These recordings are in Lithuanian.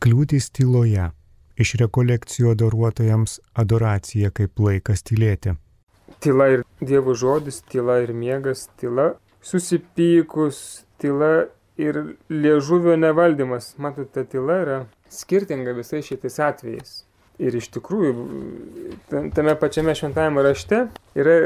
Kliūtis tyloje. Iš rekolekcijų adoruotojams adoracija kaip laikas tylėti. Tyla ir Dievo žodis, tyla ir miegas, tyla susipykus, tyla ir liežuvio nevaldymas. Matote, tyla yra skirtinga visais šitais atvejais. Ir iš tikrųjų, tame pačiame šventajame rašte yra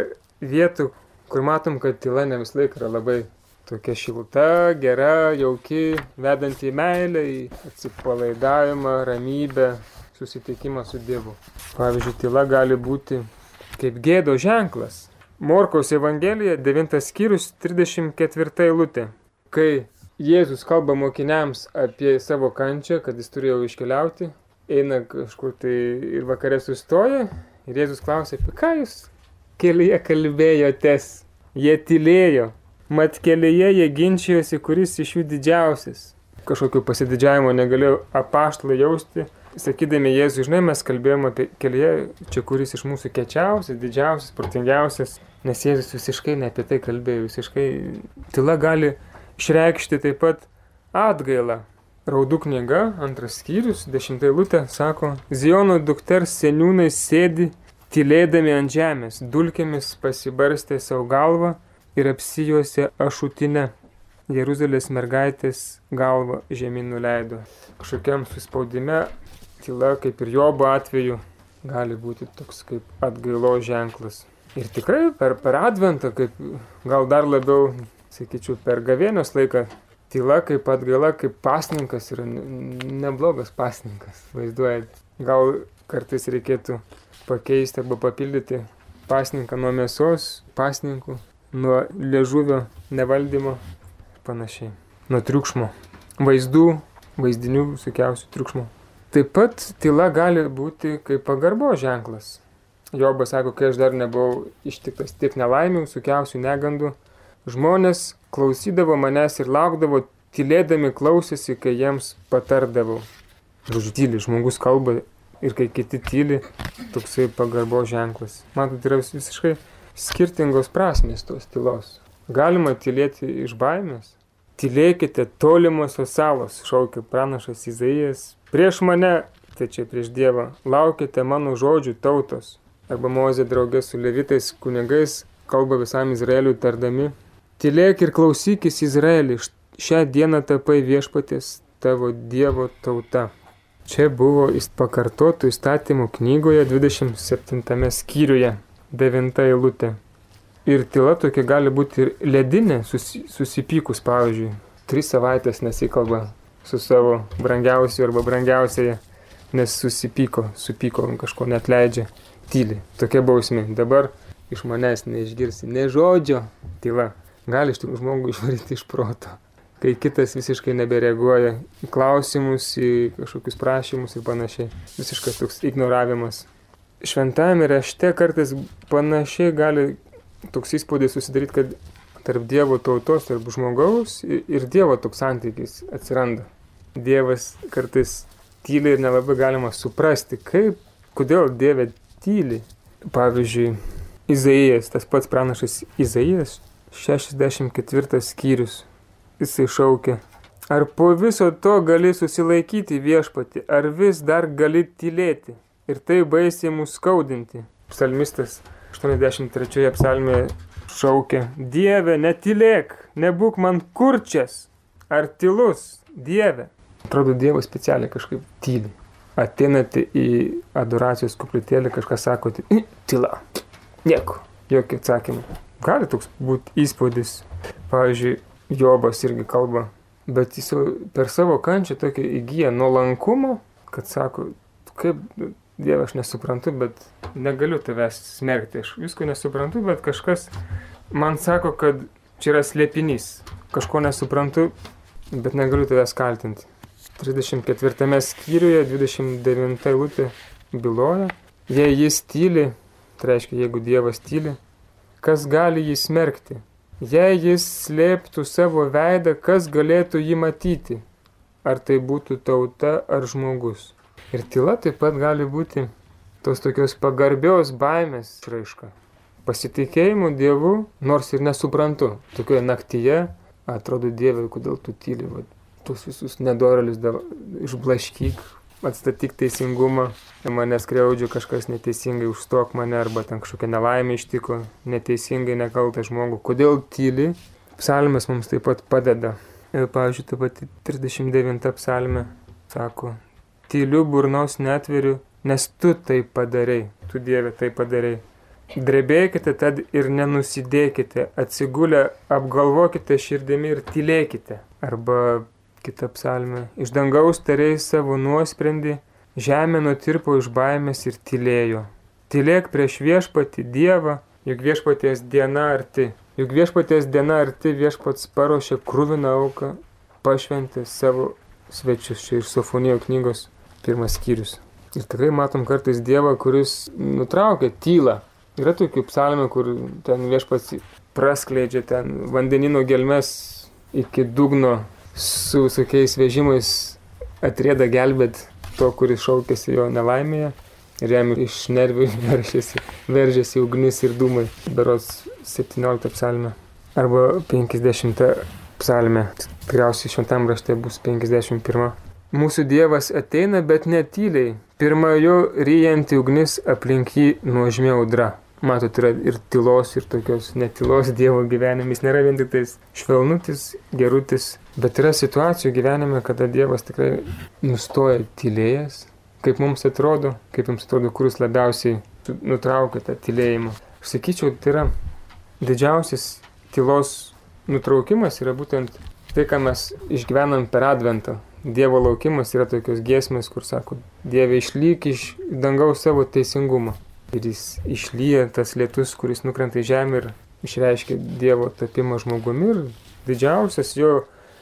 vietų, kur matom, kad tyla ne vis laik yra labai tokia šilta, gera, jauki, vedanti į meilę, į atsipalaidavimą, ramybę, susitikimą su Dievu. Pavyzdžiui, tyla gali būti kaip gėdo ženklas. Morkaus Evangelija 9 skyrius 34 eilutė. Kai Jėzus kalba mokiniams apie savo kančią, kad jis turėjo iškeliauti, eina kažkur tai ir vakarė sustoja ir Jėzus klausia, apie ką jūs kelyje kalbėjotės. Jie tylėjo, mat kelyje jie ginčijosi, kuris iš jų didžiausias. Kažkokio pasididžiavimo negalėjo apaštalai jausti, sakydami Jėzui, žinai, mes kalbėjome apie kelyje, čia kuris iš mūsų kečiausias, didžiausias, protingiausias, nes Jėzus visiškai ne apie tai kalbėjo, visiškai tyla gali išreikšti taip pat atgailą. Raudų knyga, antras skyrius, dešimtai lūtė, sako, Ziono dukters seniūnai sėdi tylėdami ant žemės, dulkėmis pasibarstė savo galvą ir apsijuosė ašutinę. Jeruzalės mergaitės galvą žemyn nuleido. Kažkokiam suspaudime tyla, kaip ir Jobo atveju, gali būti toks kaip atgailo ženklas. Ir tikrai per, per adventą, kaip gal dar labiau, sakyčiau, per gavėnios laiką, tyla kaip atgaila, kaip pasninkas yra neblogas pasninkas, vaizduojat. Gal kartais reikėtų pakeisti arba papildyti pasninką nuo mėsos, pasninkų, nuo liežuvio nevaldymo, panašiai, nuo triukšmo, vaizdų, vaizdinių sukiausių triukšmo. Taip pat tyla gali būti kaip pagarbo ženklas. Jobas sako, kai aš dar nebuvau ištiktas tiek nelaimių, sukiausių negandų, žmonės klausydavo manęs ir laukdavo, tylėdami klausėsi, kai jiems patardavau. Žodžiu, tyli, žmogus kalba ir kai kiti tyli, toksai pagarbo ženklas. Matot, yra visiškai skirtingos prasmės tos tylos. Galima tylėti iš baimės. Tylėkite tolimosios salos, šaukia pranašas Izaijas. Prieš mane, tai čia prieš Dievą, laukite mano žodžių tautos. Arba Mozė draugė su levitais kunigais kalba visam Izraeliui tardami. Tylėk ir klausykis Izraelį, šią dieną tapai viešpatės tavo Dievo tauta. Čia buvo pakartotų įstatymų knygoje 27 skyriuje, 9 eilutė. Ir tyla tokia gali būti ir ledinė, susi, susipykus, pavyzdžiui. Tris savaitės nesikalba su savo brangiausiu arba brangiausiai, nes susipyko, supyko, kažko net leidžia, tyli. Tokia bausmė. Dabar iš manęs neišgirsi, ne žodžio, tyla. Gali iš tikrųjų žmogų išvaryti iš proto kai kitas visiškai nebereaguoja į klausimus, į kažkokius prašymus ir panašiai. Visiškas toks ignoravimas. Šventajame rašte kartais panašiai gali toks įspūdis susidaryti, kad tarp Dievo tautos, tarp žmogaus ir Dievo toks santykis atsiranda. Dievas kartais tyli ir nelabai galima suprasti, kaip, kodėl Dieve tyli. Pavyzdžiui, Izaijas, tas pats pranašas Izaijas, 64 skyrius jisai šaukė. Ar po viso to gali susilaikyti viešpati, ar vis dar gali tylėti ir tai baisiai mus skaudinti? Psalmistas 83 psalmėje šaukė, Dieve, netylėk, nebūk man kurčias, ar tylus, Dieve. Atrodo, Dievas specialiai kažkaip tyli. Ateinate į adoracijos kupritėlį, kažką sakote, tyla, nieko, jokio atsakymo. Gali toks būti įspūdis. Pavyzdžiui, Jobas irgi kalba, bet jis per savo kančią tokį įgyja nuolankumo, kad sako, kaip Dieve, aš nesuprantu, bet negaliu tavęs smerkti, aš visko nesuprantu, bet kažkas man sako, kad čia yra slėpinys, kažko nesuprantu, bet negaliu tavęs kaltinti. 34 skyriuje 29 eilutė byloja, jei jis tyli, tai reiškia, jeigu Dievas tyli, kas gali jį smerkti? Jei jis slėptų savo veidą, kas galėtų jį matyti? Ar tai būtų tauta ar žmogus? Ir tyla taip pat gali būti tos tokios pagarbios baimės raiška. Pasitikėjimu Dievu, nors ir nesuprantu, tokioje naktyje atrodo Dieve, kodėl tu tyli, va, tuos visus nedorelius išblaškyk, atstatyk teisingumą, mane skriaudžiu kažkas neteisingai, užstok mane, arba ten kažkokia nelaimė ištiko, neteisingai nekaltą žmogų. Kodėl tyli? Psalmės mums taip pat padeda. Ir, pavyzdžiui, taip pat 39 psalmė sako, tyliu burnos netveriu, nes tu tai padarai, tu Dieve tai padarai. Drebėkite tad ir nenusidėkite, atsigulę apgalvokite širdimi ir tylėkite. Arba kita psalmė, iš dangaus tariai savo nuosprendį, žemė nutirpo iš baimės ir tylėjo. Tylėk prieš viešpati Dievą, juk viešpaties diena arti. Juk viešpaties diena arti viešpats paruošė krūviną auką, pašventė savo svečius. Čia iš Sofonijo knygos pirmas skyrius. Ir tikrai matom kartais Dievą, kuris nutraukia tylą. Yra tokių psalmių, kur ten viešpats praskleidžia ten vandenino gelmes iki dugno su visokiais vežimais atrėda gelbėt to, kuris šaukėsi jo nelaimėje. Ir jam iš nervių veržiasi, veržiasi ugnis ir dūmai. Beros 17 psalmė. Arba 50 psalmė. Tikriausiai šventam rašte bus 51. Mūsų Dievas ateina, bet netyliai. Pirma jo ryjanti ugnis aplink jį nuožmė audra. Matot, yra ir tylos, ir tokios netylos Dievo gyvenime. Jis nėra vien tik tais švelnutis, gerutis, bet yra situacijų gyvenime, kada Dievas tikrai nustoja tylėjęs. Kaip mums atrodo, kaip jums atrodo, kuris labiausiai nutraukia tą tylėjimą. Aš sakyčiau, tai yra didžiausias tylos nutraukimas yra būtent tai, ką mes išgyvenam per adventą. Dievo laukimas yra tokios giesmės, kur sako, Dieve išlyk iš dangaus savo teisingumą ir jis išlyja tas lietus, kuris nukrenta į žemę ir išreiškia Dievo tapimą žmogumi ir didžiausias jo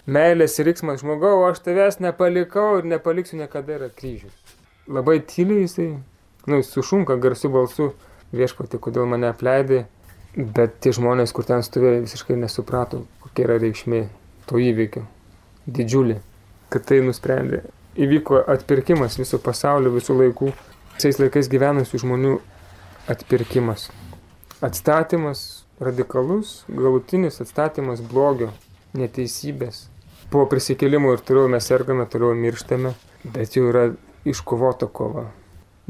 meilės riksmas žmogau, aš tavęs nepalikau ir nepaliksiu niekada yra kryžius. Labai tyliai jisai, nu, jis sušunka garsiu balsu viešpatį, kodėl mane apleidai, bet tie žmonės, kur ten stovėjo, visiškai nesuprato, kokia yra reikšmė to įvykio. Didžiulė. Kad tai nusprendė. Įvyko atpirkimas viso pasaulio, visų laikų. Šiais laikais gyvenusių žmonių atpirkimas. Atstatymas radikalus, galutinis atstatymas blogio, neteisybės. Po prisikėlimo ir toliau mes sergame, toliau mirštame, bet jau yra iškovota kova.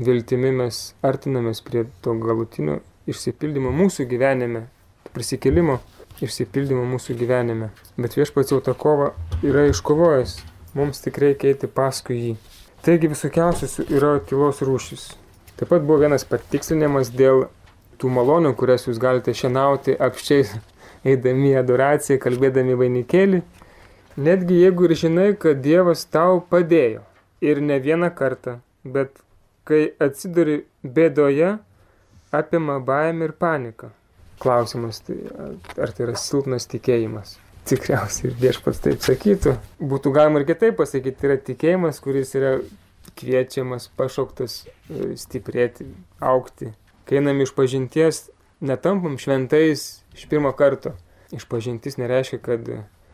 Viltimi mes artinamės prie to galutinio išsipildymo mūsų gyvenime, prisikėlimo išsipildymo mūsų gyvenime. Bet viešpats jau tą kovą yra iškovojęs, mums tik reikia eiti paskui jį. Taigi visokiausios yra tylos rūšis. Taip pat buvo vienas patikslinimas dėl tų malonių, kurias jūs galite šienauti apščiai eidami į adoraciją, kalbėdami vainikėlį. Netgi jeigu ir žinai, kad Dievas tau padėjo ir ne vieną kartą, bet kai atsiduri bėdoje, apima baimė ir panika. Klausimas, tai, ar tai yra silpnas tikėjimas? Tikriausiai viešpats taip sakytų. Būtų galima ir kitaip pasakyti, tai yra tikėjimas, kuris yra kviečiamas, pašauktas e, stiprėti, aukti. Kai einam iš pažinties, netampam šventais iš pirmo karto. Iš pažintis nereiškia, kad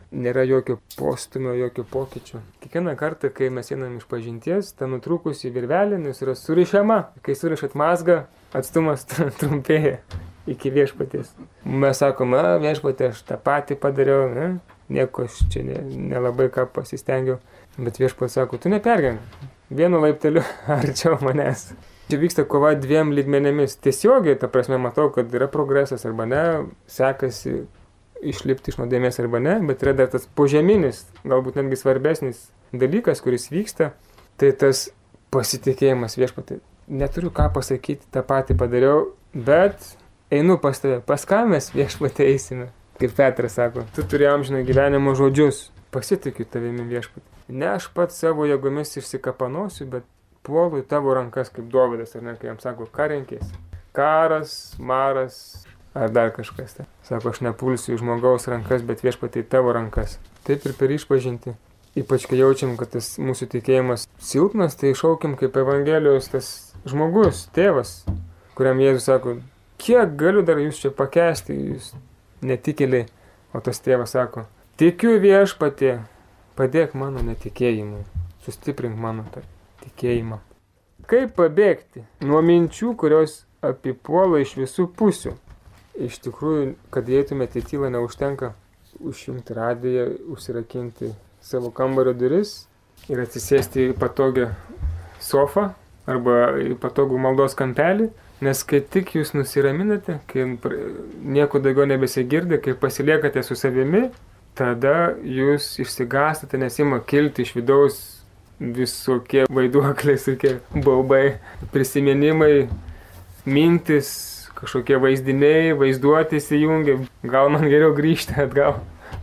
nėra jokio postumio, jokio pokyčio. Kiekvieną kartą, kai mes einam iš pažinties, ta nutrūkusi virvelė yra surišama. Kai surišat mazgą, atstumas trumpėja iki viešpatės. Mes sakome, viešpatė, aš tą patį padariau, ne? nieko aš čia nelabai ne ką pasistengiau. Bet viešpats sako, tu nepergenk, vienu laipteliu arčiau manęs. Čia vyksta kova dviem lygmenėmis. Tiesiogiai, ta prasme, matau, kad yra progresas arba ne, sekasi išlipti iš nuodėmės arba ne, bet yra dar tas požeminis, galbūt netgi svarbesnis dalykas, kuris vyksta, tai tas pasitikėjimas viešpatį. Neturiu ką pasakyti, tą patį padariau, bet einu pas tave, pas ką mes viešpatį eisime. Kaip Petras sako, tu turi amžinai gyvenimo žodžius, pasitikiu tavimi viešpatį ne aš pats savo jėgomis išsikapanosiu, bet puolu į tavo rankas kaip Dovydas, ar ne, kai jam sako, ką renkės. Karas, maras ar dar kažkas. Tai. Sako, aš nepulsiu į žmogaus rankas, bet viešpatai tavo rankas. Taip ir per išpažinti. Ypač kai jaučiam, kad tas mūsų tikėjimas silpnas, tai šaukim kaip Evangelijos tas žmogus, tėvas, kuriam Jėzus sako, kiek galiu dar jūs čia pakesti, jūs netikėliai. O tas tėvas sako, tikiu viešpatė, Padėk mano netikėjimui, sustiprink mano tą tikėjimą. Kaip pabėgti nuo minčių, kurios apipuola iš visų pusių? Iš tikrųjų, kad įeitumėte į tylą, neužtenka užjungti radiją, užsirakinti savo kambario duris ir atsisėsti į patogią sofą arba į patogų maldos kampelį, nes kai tik jūs nusiraminate, kai nieko daugiau nebesigirdi, kai pasiliekate su savimi, tada jūs išsigastate, nes ima kilti iš vidaus visokie vaiduokliai, tokie baubai, prisiminimai, mintis, kažkokie vaizdiniai, vaizduoti įsijungia, gal man geriau grįžti atgal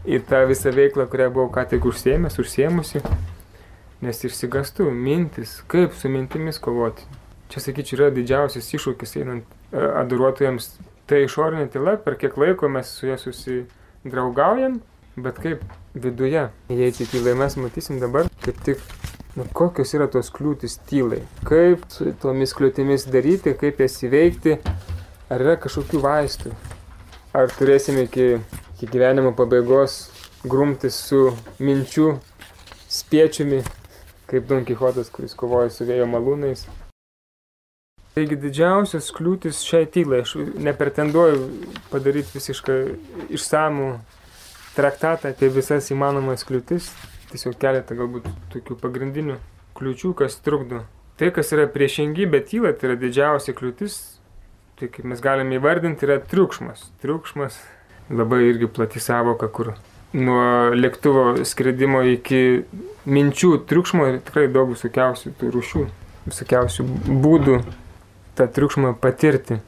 į tą visą veiklą, kurią buvau ką tik užsiemęs, užsiemusi, nes išsigastų mintis, kaip su mintimis kovoti. Čia, sakyčiau, yra didžiausias iššūkis einant e, adoruotojams. Tai išorinė tyla, per kiek laiko mes su ja susidraugaujam, bet kaip viduje įeiti į tylą. Mes matysim dabar, kaip tik, nu, kokios yra tos kliūtis tylai. Kaip su tomis kliūtimis daryti, kaip jas įveikti, Ar yra kažkokių vaistų? Ar turėsime iki, iki gyvenimo pabaigos grumtis su minčių spiečiumi, kaip Don Kichotas, kuris kovoja su vėjo malūnais? Taigi didžiausias kliūtis šiai tylai, aš nepretenduoju padaryti visišką išsamų traktatą apie visas įmanomas kliūtis, tiesiog keletą galbūt tokių pagrindinių kliūčių, kas trukdo. Tai, kas yra priešingybė tylai, tai yra didžiausia kliūtis, tai kaip mes galime įvardinti, yra triukšmas. Triukšmas labai irgi plati savoka, kur nuo lėktuvo skridimo iki minčių triukšmo tikrai daug visokiausių tų rūšių, visokiausių būdų tą triukšmą patirti.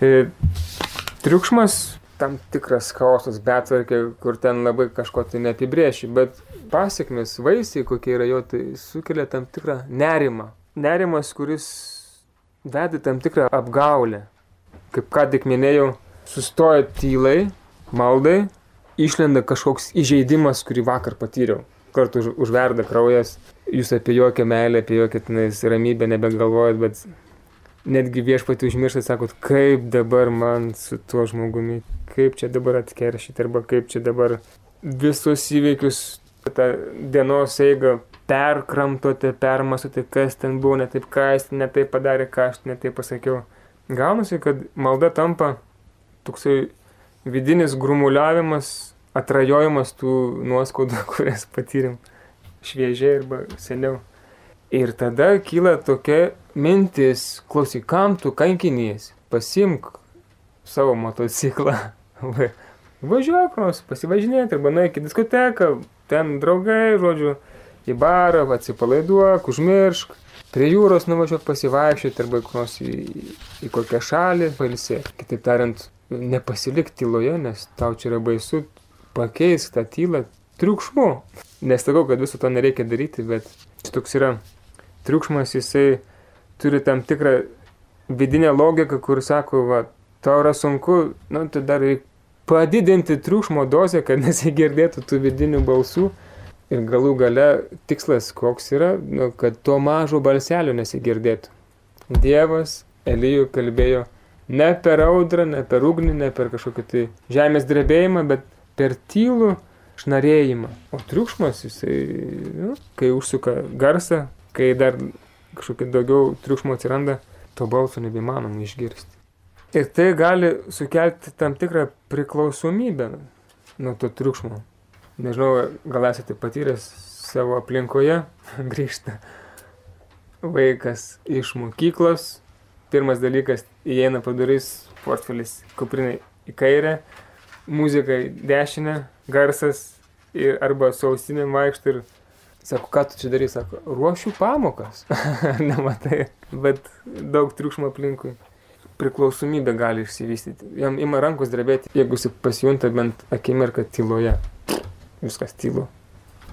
E, triukšmas tam tikras chaosas, betvarkė, kur ten labai kažko tai neapibrėši, bet pasiekmes, vaisiai, kokie yra jo, tai sukelia tam tikrą nerimą. Nerimas, kuris veda tam tikrą apgaulę. Kaip ką tik minėjau, sustoja tylai, maldai, išlenda kažkoks įžeidimas, kurį vakar patyriau. Kartu už, užverda kraujas, jūs apie jokią meilę, apie jokią ramybę nebegalvojat, bet netgi viešpatį užmirštat, sakot, kaip dabar man su tuo žmogumi, kaip čia dabar atkeršyti, arba kaip čia dabar visus įvykius, tą dienos eigą perkramtote, permasote, kas ten buvo, ne taip, ką jis ne taip padarė, ką aš ne taip pasakiau. Gaunasi, kad malda tampa toksai vidinis grumuliavimas, atrajojimas tų nuoskaudų, kurias patyrėm šviežiai arba seniau. Ir tada kyla tokia mintis, klausyk, kam tu kankinys, pasimk savo motociklą, važiuok, pasivažinėti arba nueik į diskoteką, ten draugai, žodžiu, į barą, atsipalaiduok, užmiršk, prie jūros nuvažiuok pasivaikščioti arba nors į, į kokią šalį pailsėti. Kitaip tariant, nepasilik tyloje, nes tau čia yra baisu, pakeisk tą tylą triukšmu. Nesakau, kad viso to nereikia daryti, bet toks yra triukšmas, jisai turi tam tikrą vidinę logiką, kur sako, va, tau yra sunku, nu, tai dar reikia padidinti triukšmo dozę, kad nesigirdėtų tų vidinių balsų Ir galų gale tikslas koks yra, nu, kad to mažo balselio nesigirdėtų. Dievas Elyjų kalbėjo ne per audrą, ne per ugnį, ne per kažkokį tai žemės drebėjimą, bet per tylų šnarėjimą. O triukšmas, jisai, nu, kai užsuka garsą, kai dar kažkokį daugiau triukšmo atsiranda, to balso nebeįmanoma išgirsti. Ir tai gali sukelti tam tikrą priklausomybę nuo to triukšmo. Nežinau, gal esate patyręs savo aplinkoje, grįžta vaikas iš mokyklos, pirmas dalykas įeina padarys portfelis kuprinai į kairę, muzika į dešinę, garsas ir arba su ausinėm vaikštai ir sako, ką tu čia darai, sako, ruošiu pamokas, nematai, bet daug triukšmo aplinkui. Priklausomybė gali išsivystyti. Jam ima rankos drebėti, jeigu jis pasijunta bent akimirką tyloje viskas tylu,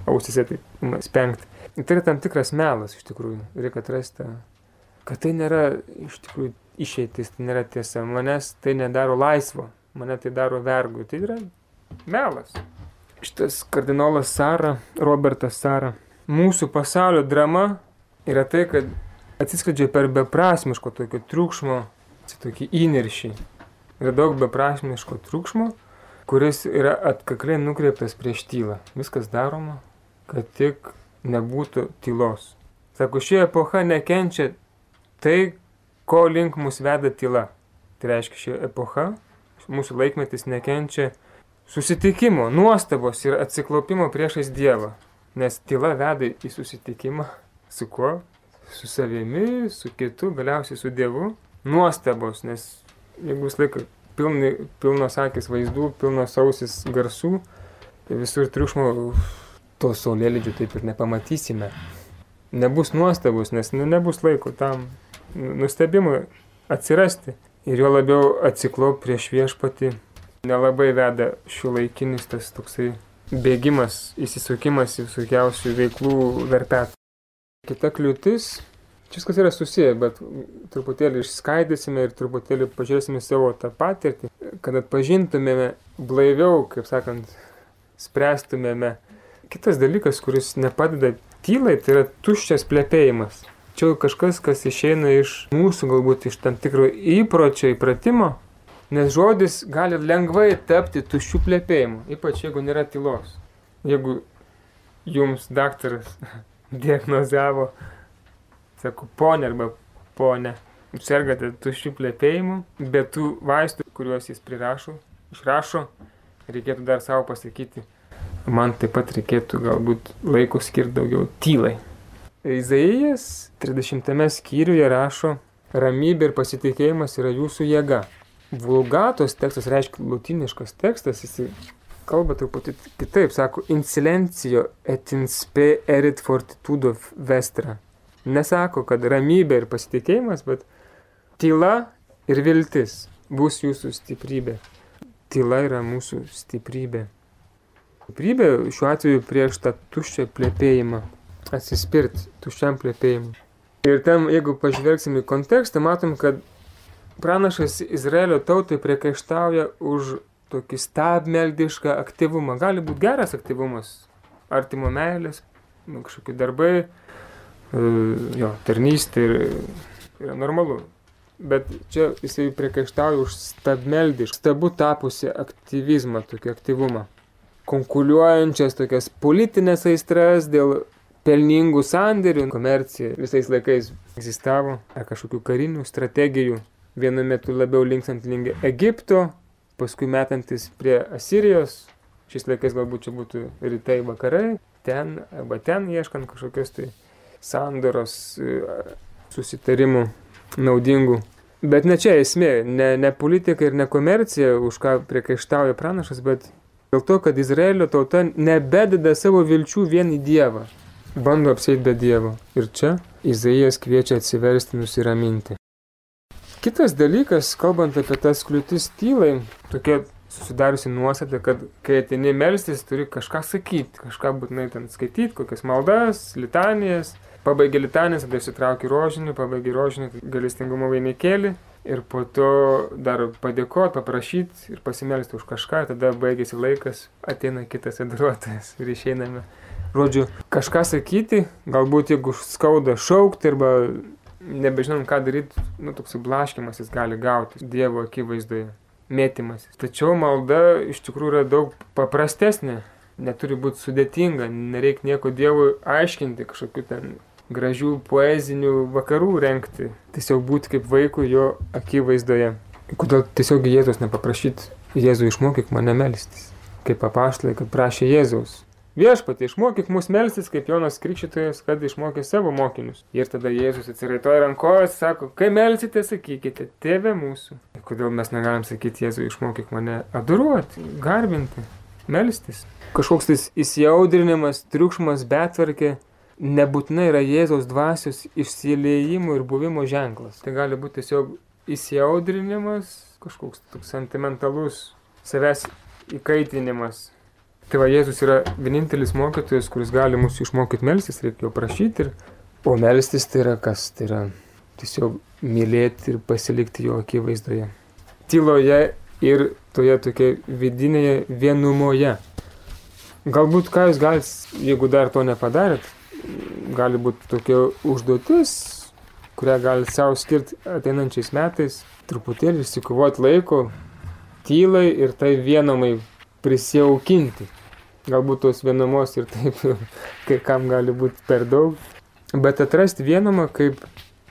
ausise tai spengti. Tai yra tam tikras melas iš tikrųjų, reikia atrasti, kad tai nėra iš tikrųjų išeitis, tai nėra tiesa, manęs tai nedaro laisvo, mane tai daro vergu, tai yra melas. Šitas kardinolas Sara, Robertas Sara, mūsų pasaulio drama yra tai, kad atsiskleidžia per beprasmiško tokio triukšmo, tokį įniršį. Yra daug beprasmiško triukšmo, kuris yra atkakliai nukreiptas prieš tylą. Viskas daroma, kad tik nebūtų tylos. Sako, ši epocha nekenčia tai, ko link mus veda tyla. Tai reiškia, ši epocha, mūsų laikmetis nekenčia susitikimo, nuostabos ir atsiklaupimo priešais Dievą. Nes tyla veda į susitikimą su kuo? Su savimi, su kitu, galiausiai su Dievu. Nuostabos, nes jeigu vis laiką pilni, pilnos akis vaizdų, pilnos ausis garsų, tai visur triukšmo to saulėlydžio taip ir nepamatysime. Nebus nuostabus, nes nu, nebus laiko tam nustebimui atsirasti. Ir jo labiau atsiklop prieš viešpatį nelabai veda šių laikinis tas toksai bėgimas, įsisukimas į visokiausių veiklų verpet. Kita kliūtis, čia viskas yra susiję, bet truputėlį išskaidysime ir truputėlį pažiūrėsime savo tą patirtį, kad atpažintumėme blaiviau, kaip sakant, spręstumėme. Kitas dalykas, kuris nepadeda tylai, tai yra tuščias plėpėjimas. Čia kažkas, kas išeina iš mūsų, galbūt iš tam tikro įpročio, įpratimo, Nes žodis gali lengvai tapti tuščių plėpėjimų, ypač jeigu nėra tylos. Jeigu jums daktaras diagnozavo, sako, ponė arba ponė, sergate tuščių plėpėjimų, bet tų vaistų, kuriuos jis prirašo, išrašo, reikėtų dar savo pasakyti, man taip pat reikėtų galbūt laiko skirti daugiau tylai. Izaijas 30 skyriuje rašo, ramybė ir pasitikėjimas yra jūsų jėga. Vulgatos tekstas reiškia latiniškas tekstas, jis kalba truputį kitaip, sako, insilencijo et inspe erit fortitudo vestra. Nesako, kad ramybė ir pasitikėjimas, bet tyla ir viltis bus jūsų stiprybė. Tyla yra mūsų stiprybė. Stiprybė šiuo atveju prieš tą tuščią plėpėjimą. Atsispirti tuščiam plėpėjimui. Ir ten, jeigu pažvelgsime į kontekstą, matom, kad pranašas Izraelio tautai priekaištauja už tokį stabmeldišką aktyvumą. Gali būti geras aktyvumas, artimo meilės, nu, kažkokie darbai, e, jo, tarnystė ir, yra normalu. Bet čia jisai priekaištauja už stabmeldišką, stabu tapusi aktyvizmą, tokį aktyvumą. Konkuliuojančias tokias politinės aistras dėl pelningų sandėrių, komercija visais laikais egzistavo, ar kažkokių karinių strategijų vienu metu labiau linksant link Egipto, paskui metantis prie Asirijos, šiais laikais galbūt čia būtų rytai vakarai, ten arba ten ieškant kažkokios tai sandoros e, susitarimų naudingų. Bet ne čia esmė, ne, ne politika ir ne komercija, už ką priekaištauja pranašas, bet dėl to, kad Izraelio tauta nebededa savo vilčių vien į Dievą. Bando apsėti be Dievo. Ir čia Izaijas kviečia atsiversti, nusiraminti. Kitas dalykas, kalbant apie tas kliūtis tylai, tokia susidariusi nuostata, kad kai atini melstis, turi kažką sakyti, kažką būtinai ten skaityti, kokias maldas, litanijas, pabaigi litanijas, tada įsitrauki rožinį, pabaigi rožinį, galestingumo vainikėlį ir po to dar padėkoti, paprašyti ir pasimelsti už kažką, tada baigėsi laikas, ateina kitas adoruotojas ir išeiname. Žodžiu, kažką sakyti, galbūt jeigu skauda šaukti arba nebežinom, ką daryti, nu, toks blaškimasis gali gauti Dievo akivaizdoje, mėtymasis. Tačiau malda iš tikrųjų yra daug paprastesnė, neturi būti sudėtinga, nereikia nieko Dievui aiškinti, kažkokiu ten gražių poezinių vakarų renkti, tiesiog būti kaip vaikų jo akivaizdoje. Kodėl tiesiog Jėzus nepaprašyti, Jėzų išmokyk mane melstis, kaip apaštlai, kad prašė Jėzaus. Viešpatie, išmokyk mus melstis, kaip Jonas Krikščitojas, kad išmokė savo mokinius. Ir tada Jėzus atsiraitoja rankojas, sako, kai melsite, sakykite, tėve mūsų. Kodėl mes negalim sakyti, Jėzui, išmokyk mane adoruoti, garbinti, melstis. Kažkoks tais įsiaudrinimas, triukšmas, betvarkė nebūtinai yra Jėzaus dvasios išsiliejimo ir buvimo ženklas. Tai gali būti tiesiog įsiaudrinimas, kažkoks toks sentimentalus savęs įkaitinimas Tai va, Jėzus yra vienintelis mokytojas, kuris gali mūsų išmokyti melstis, reikia jo prašyti. Ir... O melstis tai yra kas? Tai yra tiesiog mylėti ir pasilikti jo akivaizdoje. Tyloje ir toje tokia vidinėje vienumoje. Galbūt ką jūs galite, jeigu dar to nepadarėt, gali būti tokia užduotis, kurią galite savo skirti ateinančiais metais, truputėlį išsikovoti laiko, tylai ir tai vienomai prisijaukinti. Galbūt tos vienumos ir taip kai kam gali būti per daug. Bet atrasti vienumą kaip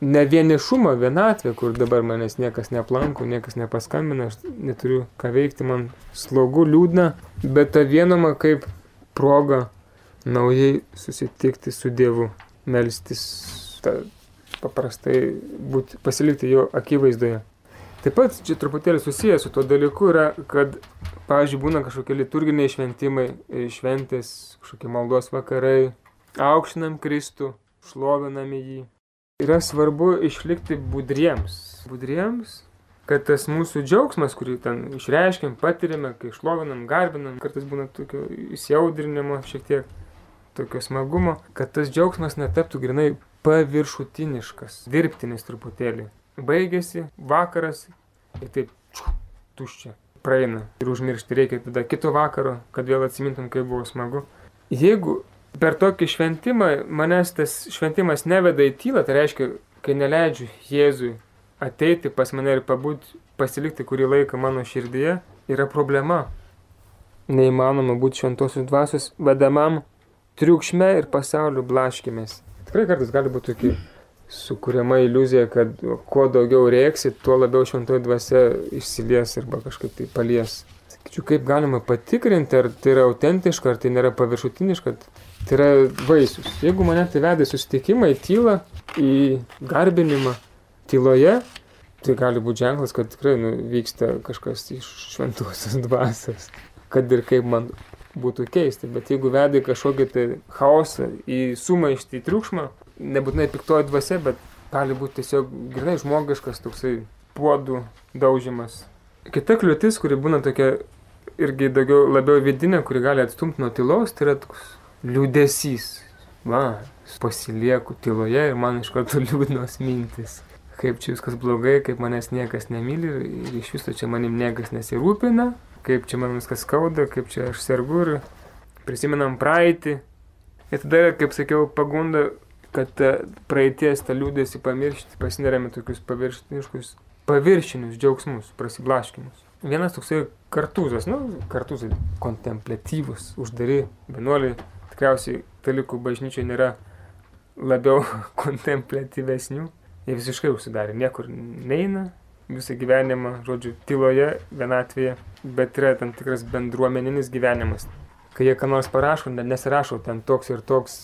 ne vienišumą, vienatvę, kur dabar manęs niekas neplanko, niekas nepaskambina, aš neturiu ką veikti, man slogu, liūdna, bet tą vienumą kaip proga naujai susitikti su Dievu, melstis, ta, paprastai būti, pasilikti jo akivaizdoje. Taip pat čia truputėlį susijęs su tuo dalyku yra, kad, pavyzdžiui, būna kažkokie liturginiai šventimai, šventės, kažkokie maldos vakarai, aukštinam Kristų, šloviname jį. Yra svarbu išlikti budriems. Budriems, kad tas mūsų džiaugsmas, kurį ten išreiškiam, patiriame, kai šlovinam, garbinam, kartais būna tokio įsiaudrinimo šiek tiek, tokio smagumo, kad tas džiaugsmas netaptų grinai paviršutiniškas, dirbtinis truputėlį. Baigėsi vakaras ir taip tuščia. Praeina ir užmiršti reikia tada kito vakaro, kad vėl atsimintum, kaip buvo smagu. Jeigu per tokį šventimą manęs tas šventimas neveda į tylą, tai reiškia, kai neleidžiu Jėzui ateiti pas mane ir pabūti, pasilikti kurį laiką mano širdyje, yra problema. Neįmanoma būti šventosios dvasios vedamam triukšme ir pasaulio blaškimės. Tikrai kartais gali būti tokia sukūriama iliuzija, kad kuo daugiau rėksi, tuo labiau šventoji dvasia išsilies arba kažkaip tai palies. Sakyčiau, kaip galima patikrinti, ar tai yra autentiška, ar tai nėra paviršutiniška, Tai yra vaisius. Jeigu mane tai veda į susitikimą, į tylą, į garbinimą tyloje, tai gali būti ženklas, kad tikrai nu, vyksta kažkas iš šventosios dvasios. Kad ir kaip man būtų keista, bet jeigu veda į kažkokį tai chaosą, į sumaištį, į triukšmą, nebūtinai piktoji dvasia, bet gali būti tiesiog grinai žmogiškas toksai puodų daužimas. Kita kliūtis, kuri būna tokia irgi daugiau labiau vidinė, kuri gali atstumti nuo tylos, tai yra toks liūdėsys. Va, pasilieku tyloje ir man iš karto liūdnos mintis. Kaip čia viskas blogai, kaip manęs niekas nemyli ir iš viso čia manim niekas nesirūpina, kaip čia man viskas skauda, kaip čia aš sergu ir prisimenam praeitį. Ir tada, kaip sakiau, pagunda, kad praeities tą liūdėsi pamiršti, pasineriame tokius paviršiniškus, paviršinius džiaugsmus, prasiblaškimus. Vienas toksai kartuzas, nu, kartuzai kontemplatyvus, uždari vienuoliai tikriausiai katalikų bažnyčioje nėra labiau kontemplatyvesnių. Jie visiškai užsidarė, niekur neina, visą gyvenimą, žodžiu, tyloje, vienatvėje, bet yra tam tikras bendruomeninis gyvenimas. Kai jie ką nors parašo, nesirašo ten toks ir toks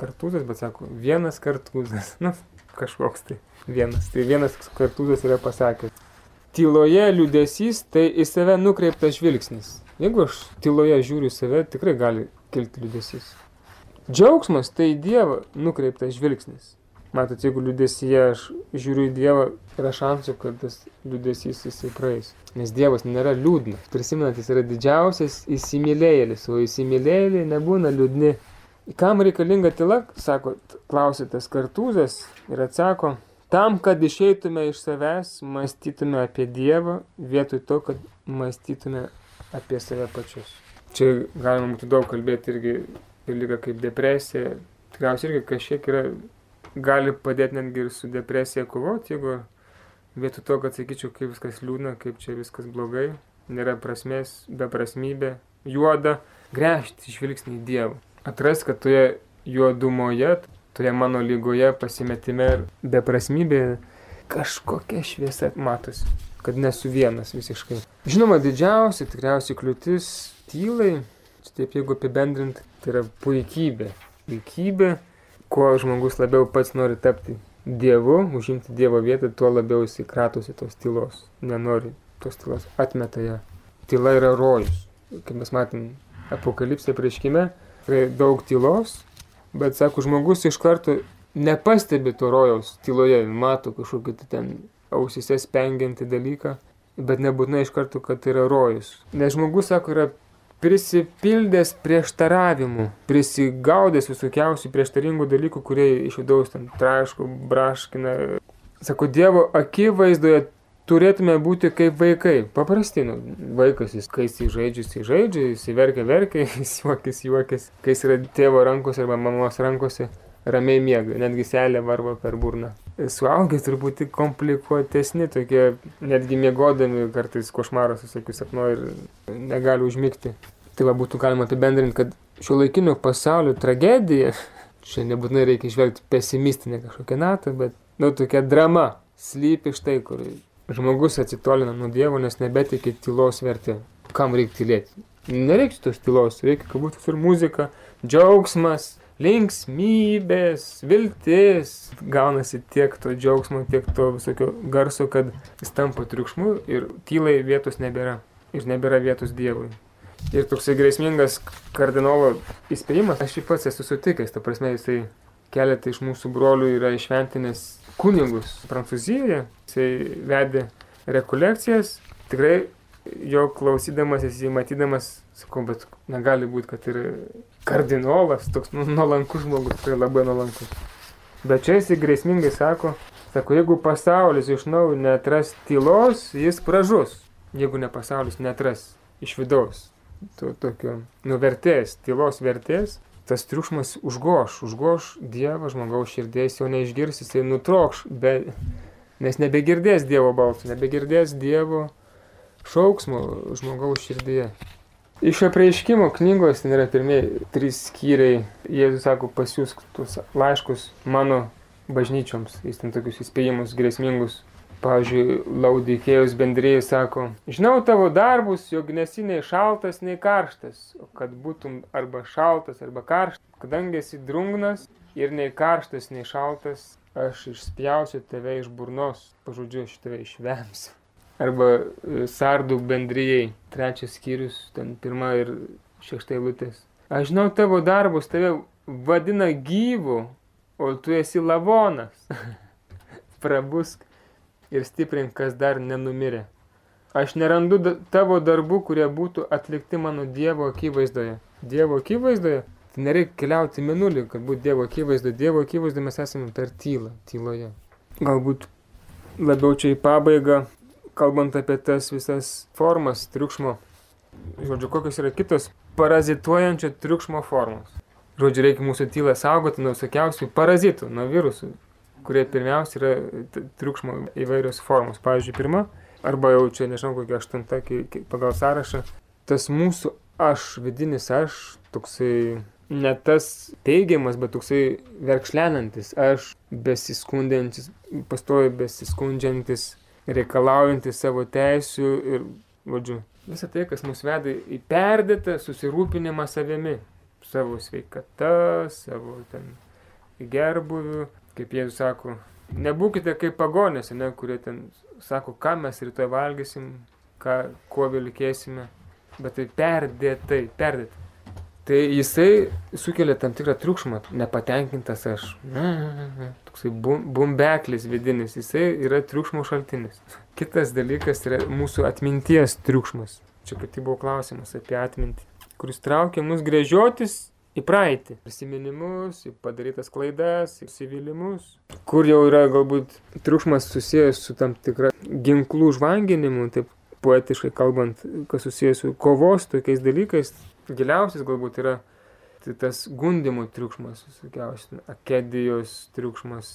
kartuzas, bet sako, vienas kartuzas, nu, kažkoks tai vienas. Tai vienas kartuzas yra pasakęs. Tyloje liūdėsys tai į save nukreiptas žvilgsnis. Jeigu aš tyloje žiūriu save, tikrai gali kilti liūdėsys. Džiaugsmas tai Dievo nukreiptas žvilgsnis. Matot, jeigu liūdėsyje aš žiūriu į Dievą, yra šansų, kad tas liūdėsys jisai praeis. Nes Dievas nėra liūdnas. Prisimenat, jis yra didžiausias įsimylėjėlis, o įsimylėjėliai nebūna liūdni. Kam reikalinga tyla, sako, klausė tas kartūzas ir atsako, tam, kad išeitume iš savęs, mąstytume apie Dievą, vietoj to, kad mąstytume apie save pačius. Čia galima būtų daug kalbėti irgi ir lyga kaip depresija. Tikriausiai irgi kažkiek yra, gali padėti netgi ir su depresija kovoti, jeigu vietoj to, kad sakyčiau, kaip viskas liūdna, kaip čia viskas blogai, nėra prasmės, beprasmybė, juoda, gręžti žvilgsnį į Dievą. Atras, kad toje juodumoje, toje mano lygoje pasimetime ir beprasmybėje kažkokia šviesa matosi, kad nesu vienas visiškai. Žinoma, didžiausia tikriausiai kliūtis tylai, taip jeigu apibendrint, tai yra puikybė. Puikybė, kuo žmogus labiau pats nori tapti Dievu, užimti Dievo vietą, tuo labiau jis kratosi tos tylos. Nenori tos tylos, atmeta ją. Tyla yra rojus. Kaip mes matėm apokalipsė prieškime, yra daug tylos, bet sako, žmogus iš karto nepastebi to rojaus tyloje, mato kažkokį ten ausise spengiantį dalyką, bet nebūtinai iš karto, kad tai yra rojus. Nes žmogus, sako, yra prisipildęs prieštaravimų, prisigaudęs visokiausių prieštaringų dalykų, kurie iš vidaus ten traško, braškina. Sako, Dievo akivaizdoje turėtume būti kaip vaikai. Paprasti, nu, vaikas, jis, kai jis žaidžia, jis žaidžia, jis verkia, verkia, jis juokis, juokis. Kai jis yra tėvo rankose arba mamos rankose, ramiai miega, netgi selė varva per burną. Suaugę truputį komplikuotesni, tokie netgi miegodami kartais košmaras visokius sapnuoja ir negali užmigti. Tai va būtų galima apibendrinti, kad šio laikinio pasaulio tragedija, čia nebūtinai reikia išvelgti pesimistinę kažkokią natą, bet nu, tokia drama slypi štai, kur žmogus atsitolina nuo Dievo, nes nebetikė tylos vertė. Kam reikia tylėti? Nereikia tos tylos, reikia, kad būtų ir muzika, džiaugsmas, linksmybės, viltis. Gaunasi tiek to džiaugsmo, tiek to visokio garso, kad jis tampa triukšmu ir tylai vietos nebėra. Ir nebėra vietos Dievui. Ir toksai grėsmingas kardinolo įspėjimas, aš jį pats esu sutikęs, ta prasme jisai keletą iš mūsų brolių yra išventinės kunigus Prancūzijoje, jisai vedė rekolekcijas, tikrai jo klausydamas, jis jį matydamas, sakau, bet negali būti, kad ir kardinolas, toks nu, nuolankus žmogus, tai labai nuolankus. Bet čia jisai grėsmingai sako, sako, jeigu pasaulis iš naujo netras tylos, jis pražus, jeigu ne pasaulis netras iš vidaus to tokio nuvertės, tylos vertės, tas triukšmas užgoš, užgoš Dievą žmogaus širdės, jo neišgirs, jisai nutrokš, be, nes nebegirdės Dievo balsų, nebegirdės Dievo šauksmo žmogaus širdyje. Iš apreiškimo knygos ten yra pirmieji trys skyriai. Jėzus sako, pasiūsk tuos laiškus mano bažnyčioms. Jis ten tokius įspėjimus grėsmingus Pavyzdžiui, Laudikėjus bendrėjai sako, žinau tavo darbus, jog nesi nei šaltas, nei karštas, kad būtum arba šaltas, arba karštas, kadangi esi drungnas ir nei karštas, nei šaltas, aš išspjausiu tave iš burnos, pažodžiu, aš tave išvemsiu. Arba e, sardų bendrijai, trečias skyrius, ten pirma ir šeštai lūtės. Aš žinau tavo darbus, tave vadina gyvu, o tu esi lavonas. Prabusk ir stiprink, kas dar nenumirė. Aš nerandu tavo darbų, kurie būtų atlikti mano Dievo akivaizdoje. Dievo akivaizdoje? Tai nereikia keliauti minulį, kad būtų Dievo akivaizdoje. Dievo akivaizdoje mes esame per tylą, tyloje. Galbūt labiau čia į pabaigą, kalbant apie tas visas formas triukšmo. Žodžiu, kokios yra kitos parazituojančio triukšmo formos. Žodžiu, reikia mūsų tylą saugoti nuo visokiausių parazitų, nuo virusų, kurie pirmiausia yra triukšmo įvairios formos. Pavyzdžiui, pirma, arba jau čia nežinau kokia aštunta pagal sąrašą, tas mūsų aš, vidinis aš, toksai ne tas teigiamas, bet toksai verkšlenantis, aš besiskundžiantis, pastoju besiskundžiantis, reikalaujantis savo teisių ir, vadžiu, visą tai, kas mus veda į perdėtą susirūpinimą savimi, savo sveikata, savo ten gerbuviu, kaip jie sako, nebūkite kaip pagonės, ne, kurie ten sako, ką mes rytoj valgysim, ką, kuo vilkėsime, bet tai perdėtai, perdėtai. Tai jisai sukelia tam tikrą triukšmą, nepatenkintas aš. Toksai bumbeklis vidinis, jisai yra triukšmo šaltinis. Kitas dalykas yra mūsų atminties triukšmas. Čia kaip tik buvo klausimas apie atmintį, kuris traukia mus grėžiotis į praeitį. Prisiminimus, į padarytas klaidas, įsivylimus. Kur jau yra galbūt triukšmas susijęs su tam tikra ginklų žvanginimu, taip poetiškai kalbant, kas susijęs su kovos tokiais dalykais. Giliausias galbūt yra tai tas gundimų triukšmas, visokiausias, akedijos triukšmas,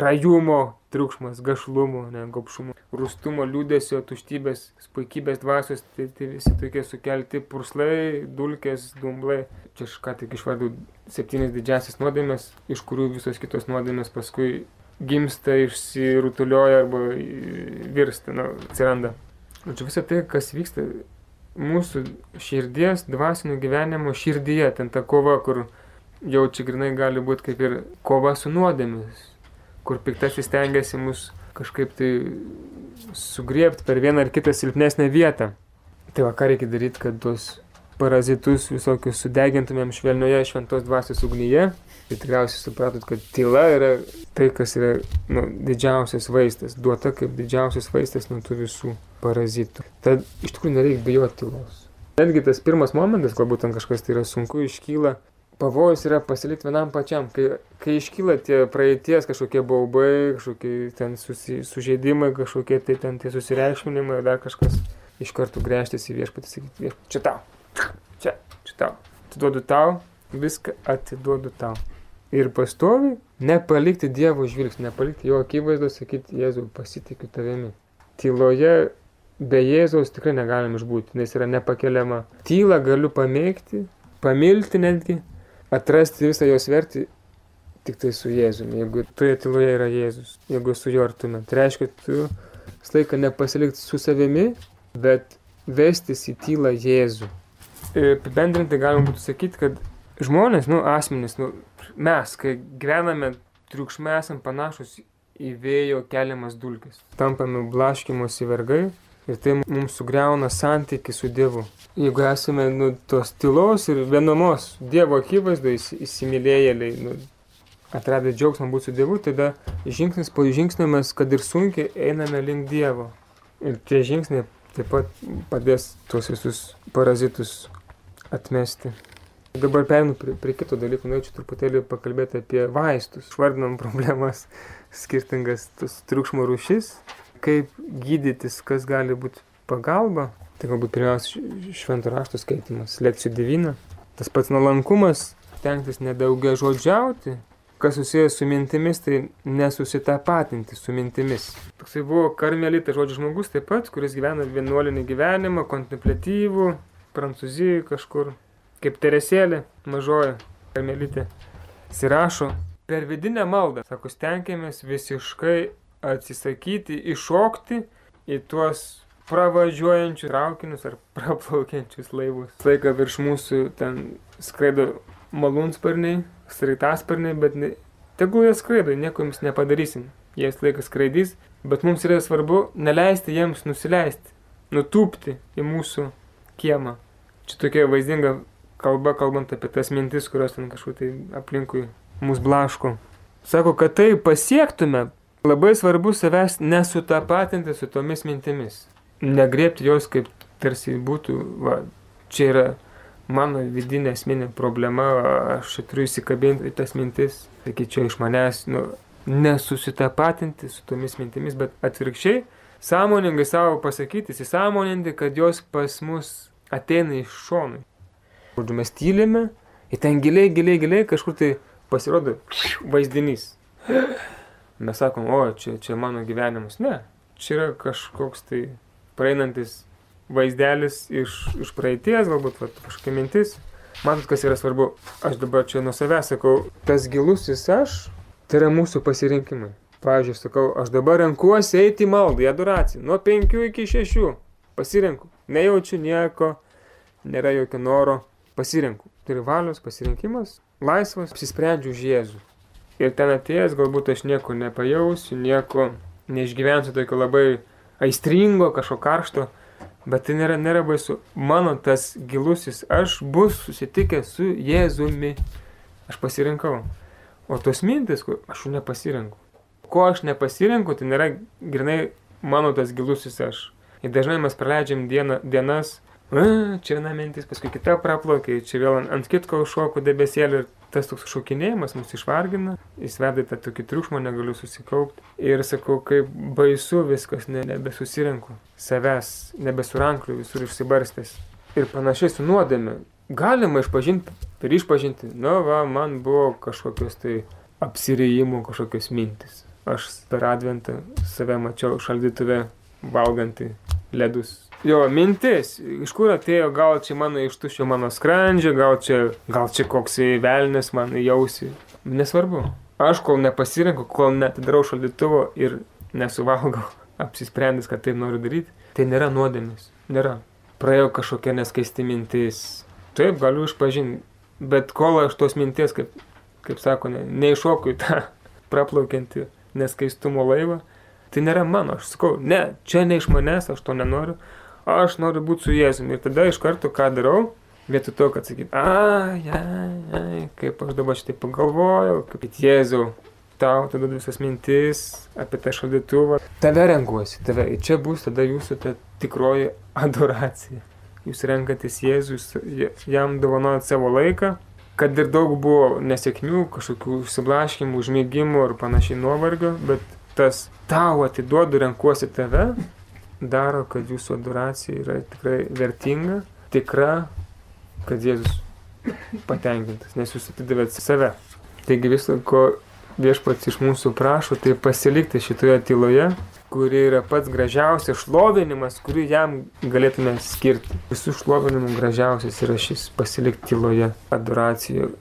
rajumo triukšmas, gašlumo, ne, gopšumo, rūstumo, liūdėsio, tuštybės, puikybės dvasios, tai, tai visi tokie sukelti purslai, dulkės, dumblai. Čia aš ką tik išvardau septynis didžiasias nuodėmės, iš kurių visos kitos nuodėmės paskui gimsta, išsirutulioja arba virsta, nu, atsiranda. Žodžiu, visą tai, kas vyksta mūsų širdies, dvasinio gyvenimo širdyje, ten ta kova, kur jau čia grinai gali būti kaip ir kova su nuodėmis kur piktasis tengiasi mus kažkaip tai sugriepti per vieną ar kitą silpnesnę vietą. Tai va, ką reikia daryti, kad tuos parazitus visokius sudegintumėm švelnioje šventos dvasios ugnyje. Tai tikriausiai supratot, kad tyla yra tai, kas yra nu, didžiausias vaistas, duota kaip didžiausias vaistas nuo tų visų parazitų. Tad iš tikrųjų nereikia bijoti tylos. Netgi tas pirmas momentas, galbūt ten kažkas tai yra sunku, iškyla pavojus yra pasilikti vienam pačiam, kai, kai iškyla tie praeities kažkokie baubai, kažkokie ten susi, sužeidimai, kažkokie tai ten tie susireikšminimai, dar kažkas iš karto grėžtis į viešpatį, sakyti, viešpatį, čia tau, čia, čia tau, atiduodu tau, viską atiduodu tau. Ir pastovi nepalikti Dievo žvilgsnį, nepalikti jo akivaizdos, sakyti, Jėzau, pasitikiu tavimi. Tyloje be Jėzaus tikrai negalim išbūti, nes yra nepakeliama. Tylą galiu pamėgti, pamilti netgi, atrasti visą jos vertį tik tai su Jėzumi, jeigu toje tyloje yra Jėzus, jeigu su juo artume. Tai reiškia, tu visą laiką nepasilikti su savimi, bet vestis į tylą Jėzų. Apibendrinti galima būtų sakyti, kad žmonės, nu, asmenys, nu, mes, kai gyvename triukšme, esam panašus į vėjo keliamas dulkis. Tampame blaškimosi vergai ir tai mums sugriauna santyki su Dievu. Jeigu esame nu, tos tylos ir vienomos Dievo akivaizdoje įsimylėjėliai, nu, atradę džiaugsmą būti su Dievu, tada žingsnis po žingsnio mes, kad ir sunkiai, einame link Dievo. Ir tie žingsniai taip pat padės tuos visus parazitus atmesti. Dabar perinu prie, prie kito dalyko, norėčiau truputėlį pakalbėti apie vaistus. Išvardinam problemas, skirtingas triukšmo rušis, kaip gydytis, kas gali būti pagalba. Tai galbūt pirmiausia švento rašto skaitimas, lekcijų devyna. Tas pats nuolankumas, tenktis nedaugia žodžiauti, kas susijęs su mintimis, tai nesusitapatinti su mintimis. Toksai buvo karmelitas žodžio žmogus taip pat, kuris gyvena vienuolinį gyvenimą, kontemplatyvų, Prancūzijoje kažkur kaip Teresėlė, mažoji karmelitė, įsirašo per vidinę maldą. Sako, stengiamės visiškai atsisakyti, iššokti į tuos pravažiuojančius traukinius ar praplaukiančius laivus. Laika virš mūsų ten skraido malūnsparniai, sraigtasparniai, bet ne, tegul jie skraido, nieko jums nepadarysim. Jie laikas skraidys, bet mums yra svarbu neleisti jiems nusileisti, nutūpti į mūsų kiemą. Čia tokia vaizdinga kalba, kalbant apie tas mintis, kurios ten kažkur tai aplinkui mus blaško. Sako, kad tai pasiektume, labai svarbu savęs nesutapatinti su tomis mintimis. Negriepti jos kaip tarsi būtų, va, čia yra mano vidinė esminė problema, aš turiu įsikabinti tas mintis, čia iš manęs, nu, nesusitapatinti su tomis mintimis, bet atvirkščiai, sąmoningai savo pasakyti, įsisąmoninti, kad jos pas mus ateina iš šonų. Žodžiu, mes tylime ir ten giliai, giliai, giliai kažkur tai pasirodo vaizdinys. Mes sakom, o, čia, čia mano gyvenimas. Ne, čia yra kažkoks tai praeinantis vaizdelis iš, iš praeities, galbūt va, kažkokia mintis. Matot, kas yra svarbu. Aš dabar čia nuo savęs sakau, tas gilusis aš, tai yra mūsų pasirinkimai. Pavyzdžiui, sakau, aš dabar renkuosi eiti į maldą, į adoraciją. Nuo 5 iki 6. Pasirenku. Nejaučiu nieko, nėra jokio noro pasirenku. Tai yra valios pasirinkimas, laisvas, apsisprendžiu už Jėzų. Ir ten atėjęs galbūt aš nieko nepajausiu, nieko neišgyvensiu tokio labai aistringo, kažko karšto, bet tai nėra, nėra baisu. Mano tas gilusis aš bus susitikęs su Jėzumi. Aš pasirinkau. O tos mintis, kur aš jų nepasirenku. Ko aš nepasirenku, tai nėra grinai mano tas gilusis aš. Ir dažnai mes praleidžiam dieną, dienas a, čia viena mintis, paskui kita praplaukia, čia vėl ant, ant kitko šoku debesėlį ir tas toks šokinėjimas mus išvargina, jis veda tą tokį triukšmą, negaliu susikaupti. Ir sakau, kaip baisu viskas, ne, nebesusirenku, savęs, nebesurankliu, visur išsibarstęs. Ir panašiai su nuodėme. Galima išpažinti ir išpažinti, nu va, man buvo kažkokios tai apsirijimų, kažkokios mintis. Aš per adventą save mačiau šaldytuve valgantį ledus Jo, mintis, iš kur atėjo, gal čia mano iš tuščio mano skrandžio, gal čia, gal čia koks velnis man jausi. Nesvarbu. Aš kol nepasirenku, kol netidarau šaldytuvo ir nesuvalgau, apsisprendęs, kad taip noriu daryti, tai nėra nuodėmis. Nėra. Praėjo kažkokia neskaisti mintis. Taip, galiu išpažinti. Bet kol aš tos minties, kaip, kaip sako, ne, neiššoku į tą praplaukiantį neskaistumo laivą, tai nėra mano. Aš sakau, ne, čia ne iš manęs, aš to nenoriu aš noriu būti su Jėzumi. Ir tada iš karto ką darau, vietoj to, kad sakyt, ai, ai, ai, kaip aš dabar šitai pagalvojau, kaip Jėzau, tau tada visas mintis apie tą šaldytuvą. Tave renkuosi, tave. Ir čia bus tada jūsų ta tikroji adoracija. Jūs renkatės Jėzus, jam dovanojat savo laiką, kad ir daug buvo nesėkmių, kažkokių užsiblaškimų, užmėgimų ar panašiai nuovargio, bet tas tau atiduodu, renkuosi tave, daro, kad jūsų adoracija yra tikrai vertinga, tikra, kad Jėzus patenkintas, nes jūs atidavėt save. Taigi viso, ko viešpats iš mūsų prašo, tai pasilikti šitoje tyloje, kuri yra pats gražiausias šlovinimas, kurį jam galėtume skirti. Visų šlovinimų gražiausias yra šis pasilikti tyloje, adoracijoje.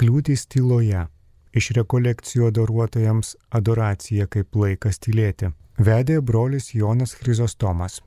Kliūtis tyloje. Iš rekolekcijų adoruotojams adoracija kaip laikas tylėti. Vedė brolis Jonas Chrizostomas.